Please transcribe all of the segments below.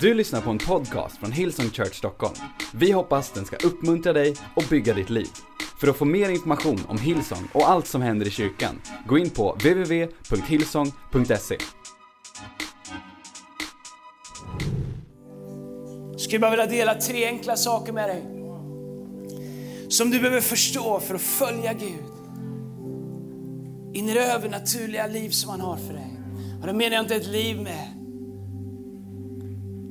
Du lyssnar på en podcast från Hillsong Church Stockholm. Vi hoppas den ska uppmuntra dig och bygga ditt liv. För att få mer information om Hillsong och allt som händer i kyrkan, gå in på www.hillsong.se. skulle bara vilja dela tre enkla saker med dig. Som du behöver förstå för att följa Gud. In i det övernaturliga liv som han har för dig. Och då menar jag inte ett liv med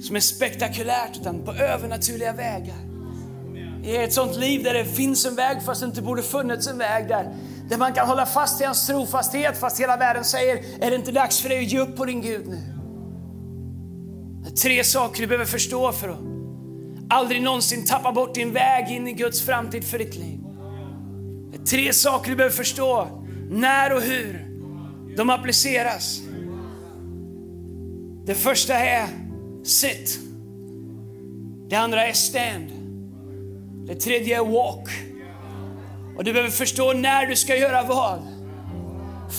som är spektakulärt, utan på övernaturliga vägar. I ett sånt liv där det finns en väg fast det inte borde funnits en väg där. Där man kan hålla fast i hans trofasthet fast hela världen säger, är det inte dags för dig att ge upp på din Gud nu? Det är tre saker du behöver förstå för att aldrig någonsin tappa bort din väg in i Guds framtid för ditt liv. Det är tre saker du behöver förstå, när och hur de appliceras. Det första är sit. Det andra är stand. Det tredje är walk. Och du behöver förstå när du ska göra vad.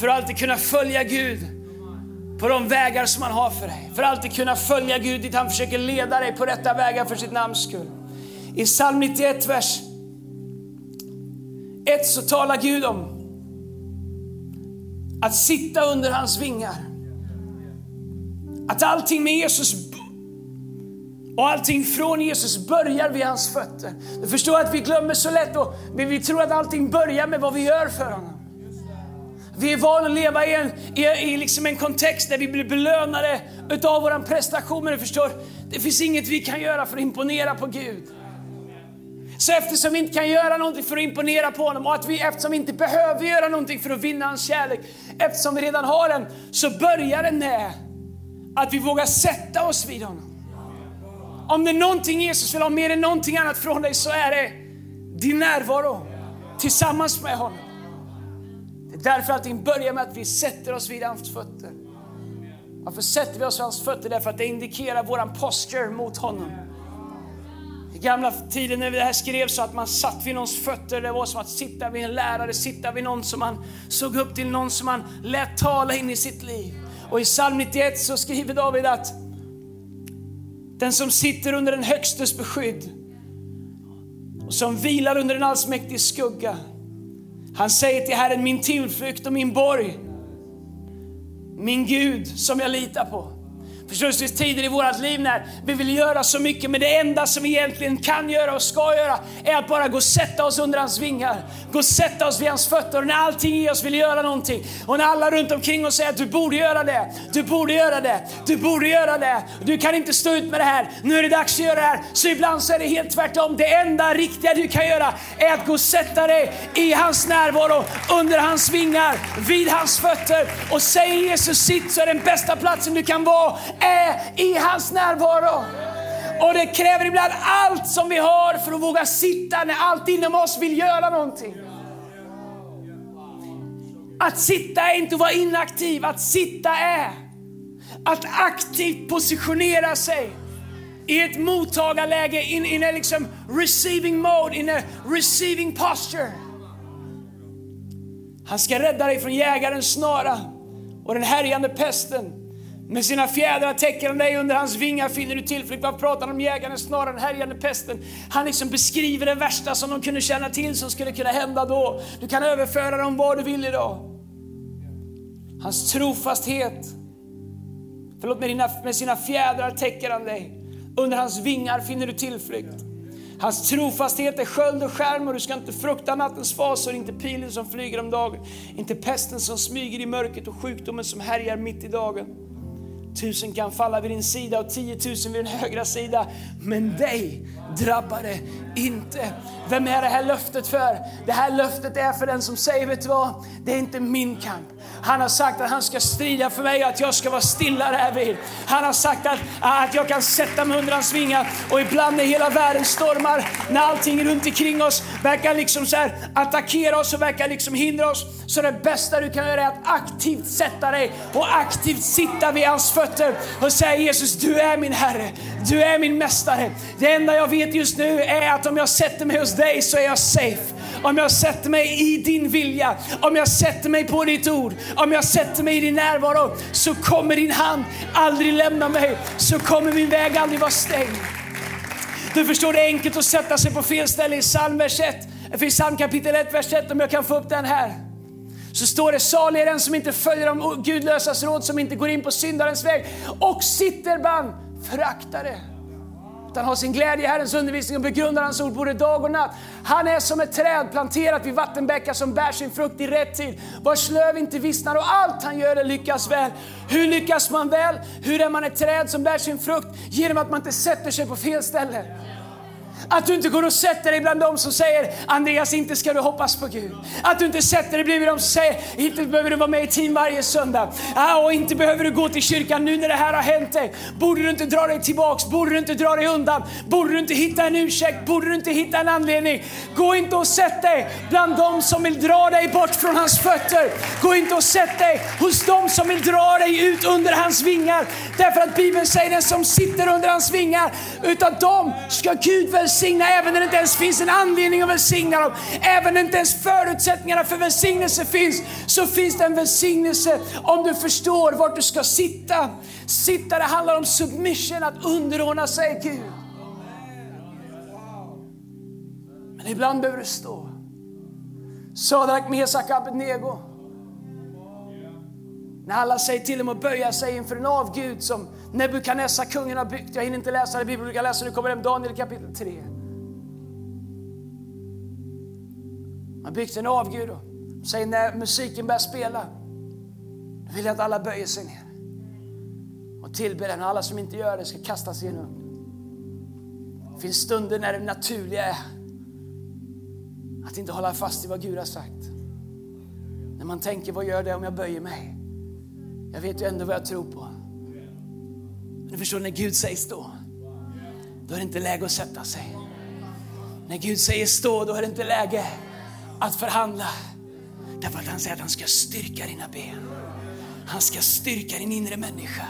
För att alltid kunna följa Gud på de vägar som han har för dig. För att alltid kunna följa Gud dit han försöker leda dig på rätta vägar för sitt namns skull. I psalm 91, vers 1 så talar Gud om att sitta under hans vingar. Att allting med Jesus och allting från Jesus börjar vid hans fötter. Du förstår att vi glömmer så lätt och vi tror att allting börjar med vad vi gör för honom. Vi är vana att leva i en, i, i liksom en kontext där vi blir belönade utav vår prestation. Men du förstår, det finns inget vi kan göra för att imponera på Gud. Så eftersom vi inte kan göra någonting för att imponera på honom och att vi, eftersom vi inte behöver göra någonting för att vinna hans kärlek, eftersom vi redan har den, så börjar det med att vi vågar sätta oss vid honom. Om det är någonting Jesus vill ha mer än någonting annat från dig så är det din närvaro tillsammans med honom. Det är därför allting börjar med att vi sätter oss vid hans fötter. Varför sätter vi oss vid hans fötter? Därför att det indikerar våran posture mot honom. I gamla tiden när det här skrevs så att man satt vid någons fötter, det var som att sitta vid en lärare, sitta vid någon som man såg upp till, någon som man lät tala in i sitt liv. Och i psalm 91 så skriver David att den som sitter under den högstes beskydd och som vilar under en allsmäktig skugga. Han säger till Herren, min tillflykt och min borg, min Gud som jag litar på. Förstår du, det finns tider i vårt liv när vi vill göra så mycket, men det enda som vi egentligen kan göra och ska göra är att bara gå och sätta oss under hans vingar. Gå och sätta oss vid hans fötter. Och när allting i oss vill göra någonting och när alla runt omkring oss säger att du borde göra det, du borde göra det, du borde göra det. Du kan inte stå ut med det här, nu är det dags att göra det här. Så ibland så är det helt tvärtom. Det enda riktiga du kan göra är att gå och sätta dig i hans närvaro, under hans vingar, vid hans fötter. Och säger Jesus sitt så är den bästa platsen du kan vara är i hans närvaro. Och det kräver ibland allt som vi har för att våga sitta när allt inom oss vill göra någonting. Att sitta är inte att vara inaktiv, att sitta är att aktivt positionera sig i ett mottagarläge, in, in a liksom receiving mode, in a receiving posture. Han ska rädda dig från jägarens snara och den härjande pesten. Med sina fjädrar täcker han dig, under hans vingar finner du tillflykt. Vad pratar om jägaren snarare den härjande pesten? Han liksom beskriver det värsta som de kunde känna till som skulle kunna hända då. Du kan överföra dem vad du vill idag. Hans trofasthet. Förlåt, med, dina, med sina fjädrar täcker han dig. Under hans vingar finner du tillflykt. Hans trofasthet är sköld och skärm och du ska inte frukta nattens fasor, inte pilen som flyger om dagen, inte pesten som smyger i mörkret och sjukdomen som härjar mitt i dagen. Tusen kan falla vid din sida och tiotusen vid din högra sida, men dig drabbar det inte. Vem är det här löftet för? Det här löftet är för den som säger, vet du vad? Det är inte min kamp. Han har sagt att han ska strida för mig och att jag ska vara stilla därvid. Han har sagt att, att jag kan sätta mig under hans vingar och ibland när hela världen stormar, när allting runt omkring oss verkar liksom så här attackera oss och verkar liksom hindra oss, så det bästa du kan göra är att aktivt sätta dig och aktivt sitta vid hans fötter och säga Jesus, du är min Herre, du är min Mästare. Det enda jag vet just nu är att om jag sätter mig hos dig så är jag safe. om jag sätter mig i din vilja, om jag sätter mig på ditt ord, om jag sätter mig i din närvaro, så kommer din hand aldrig lämna mig, så kommer min väg aldrig vara stängd. Du förstår, det är enkelt att sätta sig på fel ställe i psalm vers 1. I psalm kapitel 1, vers 1, om jag kan få upp den här. Så står det, salig är den som inte följer de gudlösas råd, som inte går in på syndarens väg och sitter bland föraktare. Utan har sin glädje i Herrens undervisning och begrundar hans ord både dag och natt. Han är som ett träd planterat vid vattenbäckar som bär sin frukt i rätt tid, vars löv inte vissnar och allt han gör det lyckas väl. Hur lyckas man väl? Hur är man ett träd som bär sin frukt? Genom att man inte sätter sig på fel ställe. Att du inte går och sätter dig bland dem som säger Andreas, inte ska du hoppas på Gud. Att du inte sätter dig bredvid dem som säger inte behöver du vara med i team varje söndag. Ah, och inte behöver du gå till kyrkan nu när det här har hänt dig. Borde du inte dra dig tillbaks? Borde du inte dra dig undan? Borde du inte hitta en ursäkt? Borde du inte hitta en anledning? Gå inte och sätt dig bland dem som vill dra dig bort från hans fötter. Gå inte och sätt dig hos dem som vill dra dig ut under hans vingar. Därför att Bibeln säger den som sitter under hans vingar, utav dem ska Gud väl välsigna även när det inte ens finns en anledning att välsigna dem. Även när inte ens förutsättningarna för välsignelse finns, så finns det en välsignelse om du förstår vart du ska sitta. Sitta, det handlar om submission, att underordna sig Gud. Men ibland behöver du stå. Sadrak, Mesak, Abednego. När alla säger till dem att böja sig inför en avgud som Nebukadnessar, kungen, har byggt. Jag hinner inte läsa det, Bibeln brukar läsa det. kommer hem Daniel kapitel 3. Man har byggt en avgud och säger när musiken börjar spela, då vill jag att alla böjer sig ner och tillber den. Alla som inte gör det ska kastas i en ugn. Det finns stunder när det naturliga är att inte hålla fast i vad Gud har sagt. När man tänker, vad gör det om jag böjer mig? Jag vet ju ändå vad jag tror på. Men du förstår, när Gud säger stå, då är det inte läge att sätta sig. När Gud säger stå, då är det inte läge att förhandla. Därför att han säger att han ska styrka dina ben. Han ska styrka din inre människa.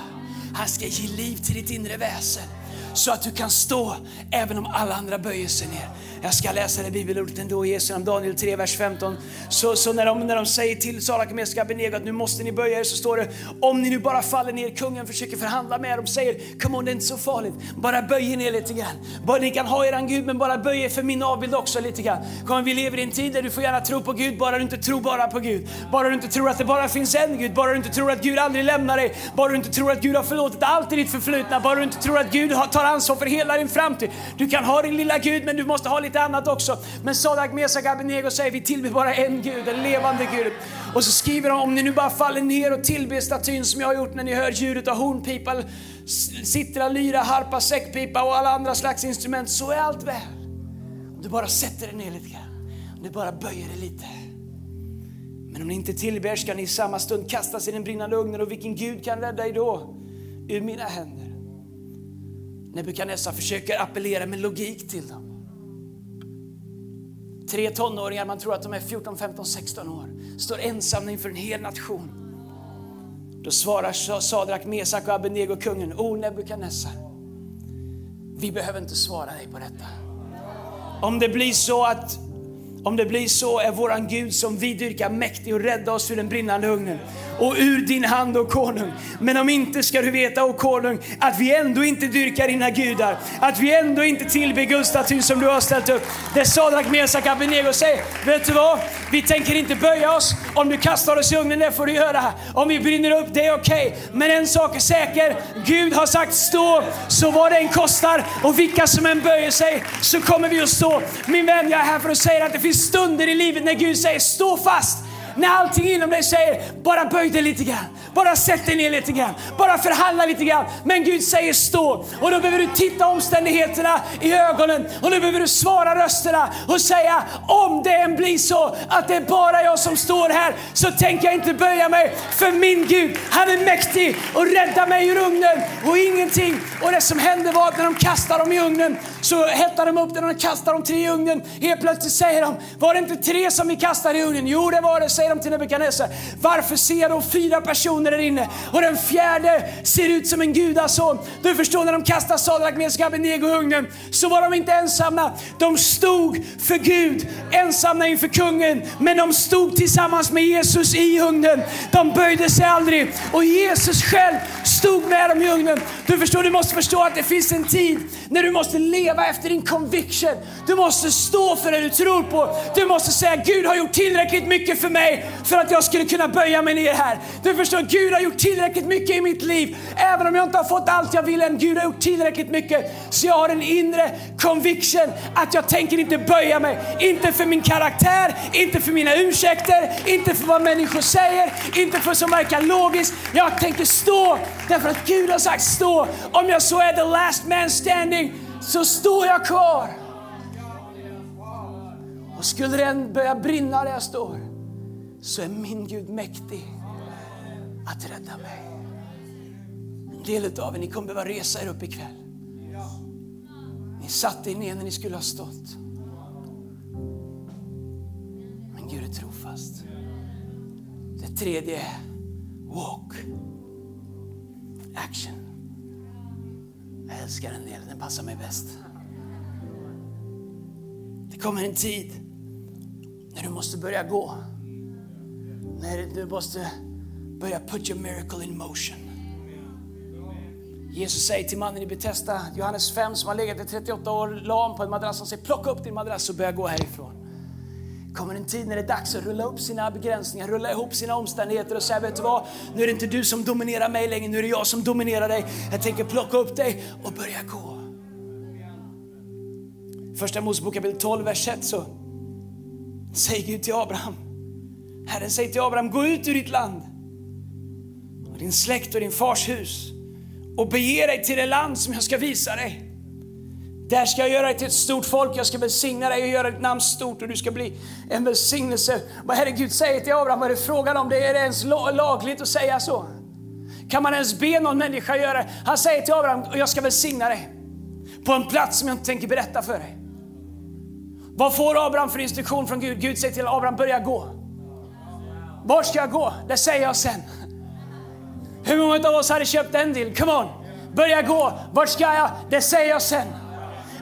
Han ska ge liv till ditt inre väsen så att du kan stå även om alla andra böjer sig ner. Jag ska läsa det bibelordet ändå i Jesu namn, Daniel 3, vers 15. Så, så när, de, när de säger till Salakameska och att nu måste ni böja er så står det om ni nu bara faller ner, kungen försöker förhandla med er. De säger come on det är inte så farligt, bara böj er ner lite grann. Bara, ni kan ha eran Gud men bara böj er för min avbild också lite grann. Kom, vi lever i en tid där du får gärna tro på Gud, bara du inte tror bara på Gud. Bara du inte tror att det bara finns en Gud, bara du inte tror att Gud aldrig lämnar dig, bara du inte tror att Gud har förlåtit allt i ditt förflutna, bara du inte tror att Gud tar ansvar för hela din framtid. Du kan ha din lilla Gud men du måste ha lite annat också. Men Sadak, Mesak, Abednego säger vi tillber bara en Gud, en levande Gud. Och så skriver de om ni nu bara faller ner och tillber statyn som jag har gjort när ni hör ljudet av hornpipa, sittra, lyra, harpa, säckpipa och alla andra slags instrument så är allt väl. Om du bara sätter dig ner lite grann, om du bara böjer dig lite. Men om ni inte tillber ska ni i samma stund kastas i den brinnande ugnen och vilken Gud kan rädda er då ur mina händer? Nebukadnessar försöker appellera med logik till dem. Tre tonåringar, man tror att de är 14, 15, 16 år, står ensamma inför en hel nation. Då svarar Sadrak, Mesak och Abednego kungen, O Nebukadnessar, vi behöver inte svara dig på detta. Om det blir så att om det blir så är våran Gud som vi dyrkar mäktig och rädda oss ur den brinnande ugnen och ur din hand, o konung. Men om inte ska du veta, o konung, att vi ändå inte dyrkar dina gudar. Att vi ändå inte tillber gudsstatyn som du har ställt upp. Det Sadrak, Mesak, Abednego säger, vet du vad? Vi tänker inte böja oss. Om du kastar oss i ugnen, det får du göra. Om vi brinner upp, det är okej. Okay. Men en sak är säker, Gud har sagt stå, så vad det än kostar och vilka som än böjer sig, så kommer vi att stå. Min vän, jag är här för att säga att det finns stunder i livet när Gud säger stå fast. När allting inom dig säger, bara böj dig lite grann. Bara sätt dig ner lite grann. Bara förhandla lite grann. Men Gud säger stå. Och då behöver du titta omständigheterna i ögonen. Och då behöver du svara rösterna och säga, om det än blir så att det är bara jag som står här, så tänker jag inte böja mig. För min Gud, han är mäktig och räddar mig ur ugnen och ingenting. Och det som hände var att när de kastade dem i ugnen, så hettar de upp den och kastar de tre i ugnen. Helt plötsligt säger de, var det inte tre som vi kastade i ugnen? Jo, det var det, säger de till Nebukadnessar, varför ser jag då fyra personer där inne och den fjärde ser ut som en gudason? Du förstår när de kastar Sadrak, Mesak, Abednego i ugnen så var de inte ensamma. De stod för Gud, ensamma inför kungen, men de stod tillsammans med Jesus i ugnen. De böjde sig aldrig och Jesus själv stod med dem i ugnen. Du förstår, du måste förstå att det finns en tid när du måste leva efter din conviction. Du måste stå för det du tror på. Du måste säga Gud har gjort tillräckligt mycket för mig för att jag skulle kunna böja mig ner här. Du förstår, Gud har gjort tillräckligt mycket i mitt liv. Även om jag inte har fått allt jag vill än. Gud har gjort tillräckligt mycket. Så jag har en inre conviction att jag tänker inte böja mig. Inte för min karaktär, inte för mina ursäkter, inte för vad människor säger, inte för vad som verkar logiskt. Jag tänker stå därför att Gud har sagt stå. Om jag så är the last man standing så står jag kvar. Och skulle den börja brinna där jag står så är min Gud mäktig att rädda mig. En del av er, ni kommer behöva resa er upp ikväll. Ni satte er ner när ni skulle ha stått. Men Gud är trofast. Det tredje är walk. Action. Jag älskar den delen, den passar mig bäst. Det kommer en tid när du måste börja gå. När du måste börja put your miracle in motion. Jesus säger till mannen i Betesda, Johannes 5, som har legat i 38 år lam på en madrass, han säger plocka upp din madrass och börja gå härifrån. Det kommer en tid när det är dags att rulla upp sina begränsningar, rulla ihop sina omständigheter och säga, vet du vad? Nu är det inte du som dominerar mig längre, nu är det jag som dominerar dig. Jag tänker plocka upp dig och börja gå. Första Mosebok kapitel 12, vers 1 så säger Gud till Abraham, Herren säger till Abraham, gå ut ur ditt land och din släkt och din fars hus och bege dig till det land som jag ska visa dig. Där ska jag göra dig till ett stort folk, jag ska välsigna dig och göra ditt namn stort och du ska bli en välsignelse. Vad Herre Gud säger till Abraham, vad är det frågan om? Det är det ens lagligt att säga så? Kan man ens be någon människa göra det? Han säger till Abraham, jag ska välsigna dig på en plats som jag inte tänker berätta för dig. Vad får Abraham för instruktion från Gud? Gud säger till Abraham, börja gå. Var ska jag gå? Det säger jag sen. Hur många av oss hade köpt en deal? Come on! Börja gå. Vart ska jag? Det säger jag sen.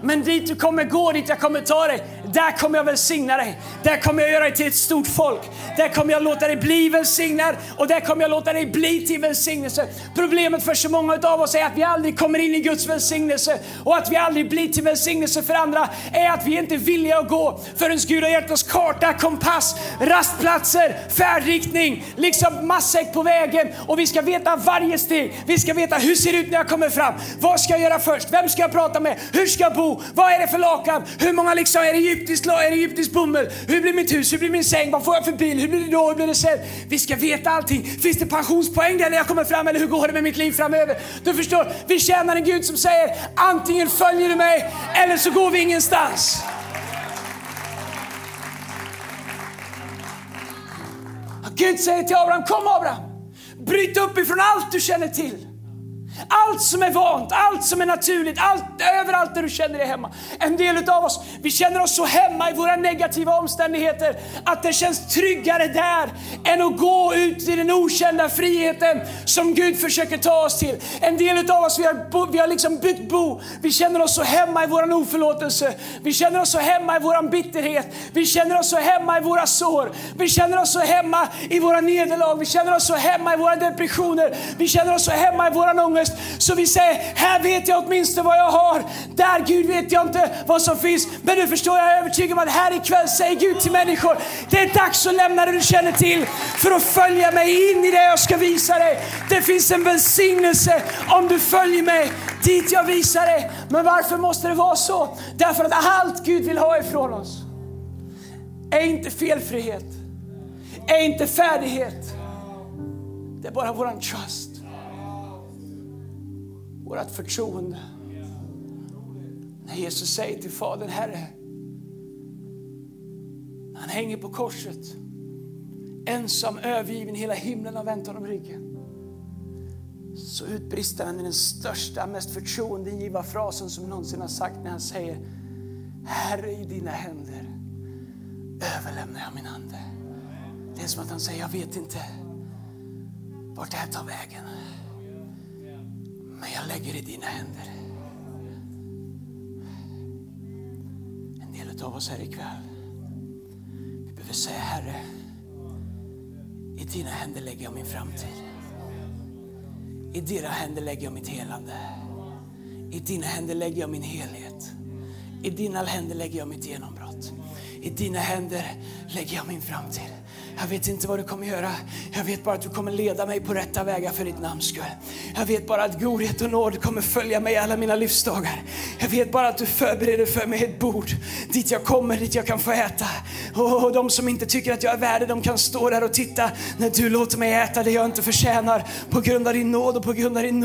Men dit du kommer gå, dit jag kommer ta dig, där kommer jag välsigna dig. Där kommer jag göra dig till ett stort folk. Där kommer jag låta dig bli välsignad och där kommer jag låta dig bli till välsignelse. Problemet för så många av oss är att vi aldrig kommer in i Guds välsignelse och att vi aldrig blir till välsignelse för andra är att vi inte är villiga att gå förrän Gud har gett oss karta, kompass, rastplatser, färdriktning, liksom matsäck på vägen och vi ska veta varje steg. Vi ska veta hur ser det ut när jag kommer fram? Vad ska jag göra först? Vem ska jag prata med? Hur ska jag bo? Vad är det för lakan? Hur många liksom är det egyptisk, är det egyptisk bomull? Hur blir mitt hus? Hur blir min säng? Vad får jag för bil? Hur blir det då? Hur blir det sen? Vi ska veta allting. Finns det pensionspoäng där när jag kommer fram eller hur går det med mitt liv framöver? Du förstår, vi tjänar en Gud som säger antingen följer du mig eller så går vi ingenstans. Gud säger till Abraham, kom Abraham, bryt upp ifrån allt du känner till. Allt som är vant, allt som är naturligt, allt, överallt där du känner dig hemma. En del av oss, vi känner oss så hemma i våra negativa omständigheter att det känns tryggare där än att gå ut i den okända friheten som Gud försöker ta oss till. En del av oss, vi har, vi har liksom bytt bo. Vi känner oss så hemma i vår oförlåtelse. Vi känner oss så hemma i vår bitterhet. Vi känner oss så hemma i våra sår. Vi känner oss så hemma i våra nederlag. Vi känner oss så hemma i våra depressioner. Vi känner oss så hemma i våran ångest ångest. Så vi säger, här vet jag åtminstone vad jag har. Där Gud vet jag inte vad som finns. Men nu förstår, jag, jag är övertygad om att här ikväll säger Gud till människor, det är dags att lämna det du känner till för att följa mig in i det jag ska visa dig. Det finns en välsignelse om du följer mig dit jag visar dig. Men varför måste det vara så? Därför att allt Gud vill ha ifrån oss är inte felfrihet, är inte färdighet. Det är bara våran trust vårt förtroende. När Jesus säger till Fadern, Herre, han hänger på korset, ensam, övergiven, hela himlen har vänt honom ryggen. Så utbrister han i den största, mest förtroendegiva frasen som någonsin har sagt när han säger Herre, i dina händer överlämnar jag min ande. Det är som att han säger, jag vet inte vart det här tar vägen. Men jag lägger i dina händer. En del av oss här ikväll, vi behöver säga Herre, i dina händer lägger jag min framtid. I dina händer lägger jag mitt helande. I dina händer lägger jag min helhet. I dina händer lägger jag mitt genombrott. I dina händer lägger jag min framtid. Jag vet inte vad du kommer göra. Jag vet bara att du kommer leda mig på rätta vägar för ditt namns skull. Jag vet bara att godhet och nåd kommer följa mig alla mina livsdagar. Jag vet bara att du förbereder för mig ett bord dit jag kommer, dit jag kan få äta. Och de som inte tycker att jag är värdig, de kan stå där och titta när du låter mig äta det jag inte förtjänar på grund av din nåd och på grund av din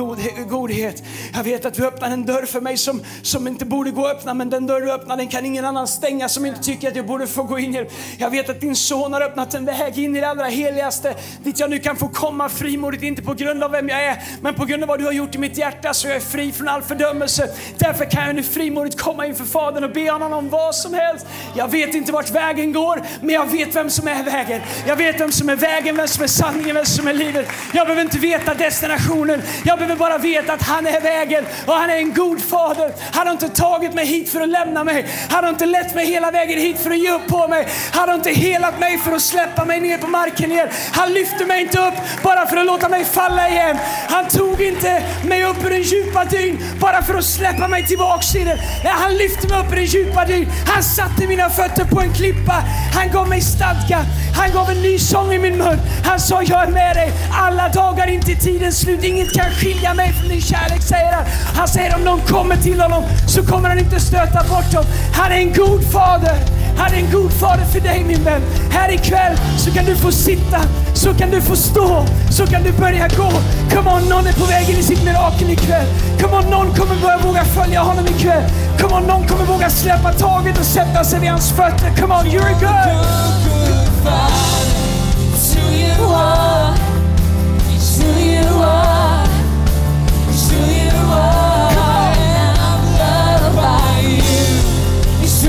godhet. Jag vet att du öppnar en dörr för mig som, som inte borde gå att öppna, men den dörr du öppnar den kan ingen annan stänga som inte tycker att jag borde få gå in i. Jag vet att din son har öppnat en väg väg in i det allra heligaste dit jag nu kan få komma frimodigt, inte på grund av vem jag är, men på grund av vad du har gjort i mitt hjärta så jag är fri från all fördömelse. Därför kan jag nu frimodigt komma inför Fadern och be honom om vad som helst. Jag vet inte vart vägen går, men jag vet vem som är vägen. Jag vet vem som är vägen, vem som är sanningen, vem som är livet. Jag behöver inte veta destinationen, jag behöver bara veta att han är vägen och han är en god fader. Han har inte tagit mig hit för att lämna mig. Han har inte lett mig hela vägen hit för att ge upp på mig. Han har inte helat mig för att släppa mig mig ner på marken igen. Han lyfte mig inte upp bara för att låta mig falla igen. Han tog inte mig upp ur den djupa dyn bara för att släppa mig tillbaks i den. Nej, han lyfte mig upp ur den djupa dyn. Han satte mina fötter på en klippa. Han gav mig stadga. Han gav en ny sång i min mun. Han sa, jag är med dig alla dagar in till tidens slut. Inget kan skilja mig från din kärlek, säger han. Han säger om någon kommer till honom så kommer han inte stöta bort dem. Han är en god fader. Han är en god fader för dig min vän. Här ikväll så kan du få sitta, så kan du få stå, så kan du börja gå. Come on, någon är på väg in i sitt mirakel ikväll. Come on, någon kommer börja våga följa honom ikväll. Come on, någon kommer våga släppa taget och sätta sig vid hans fötter. Come on, you're a good!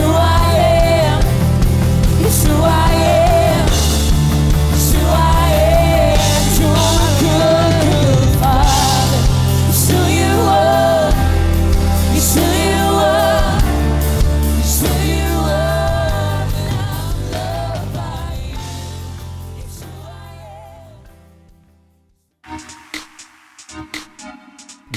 who I am.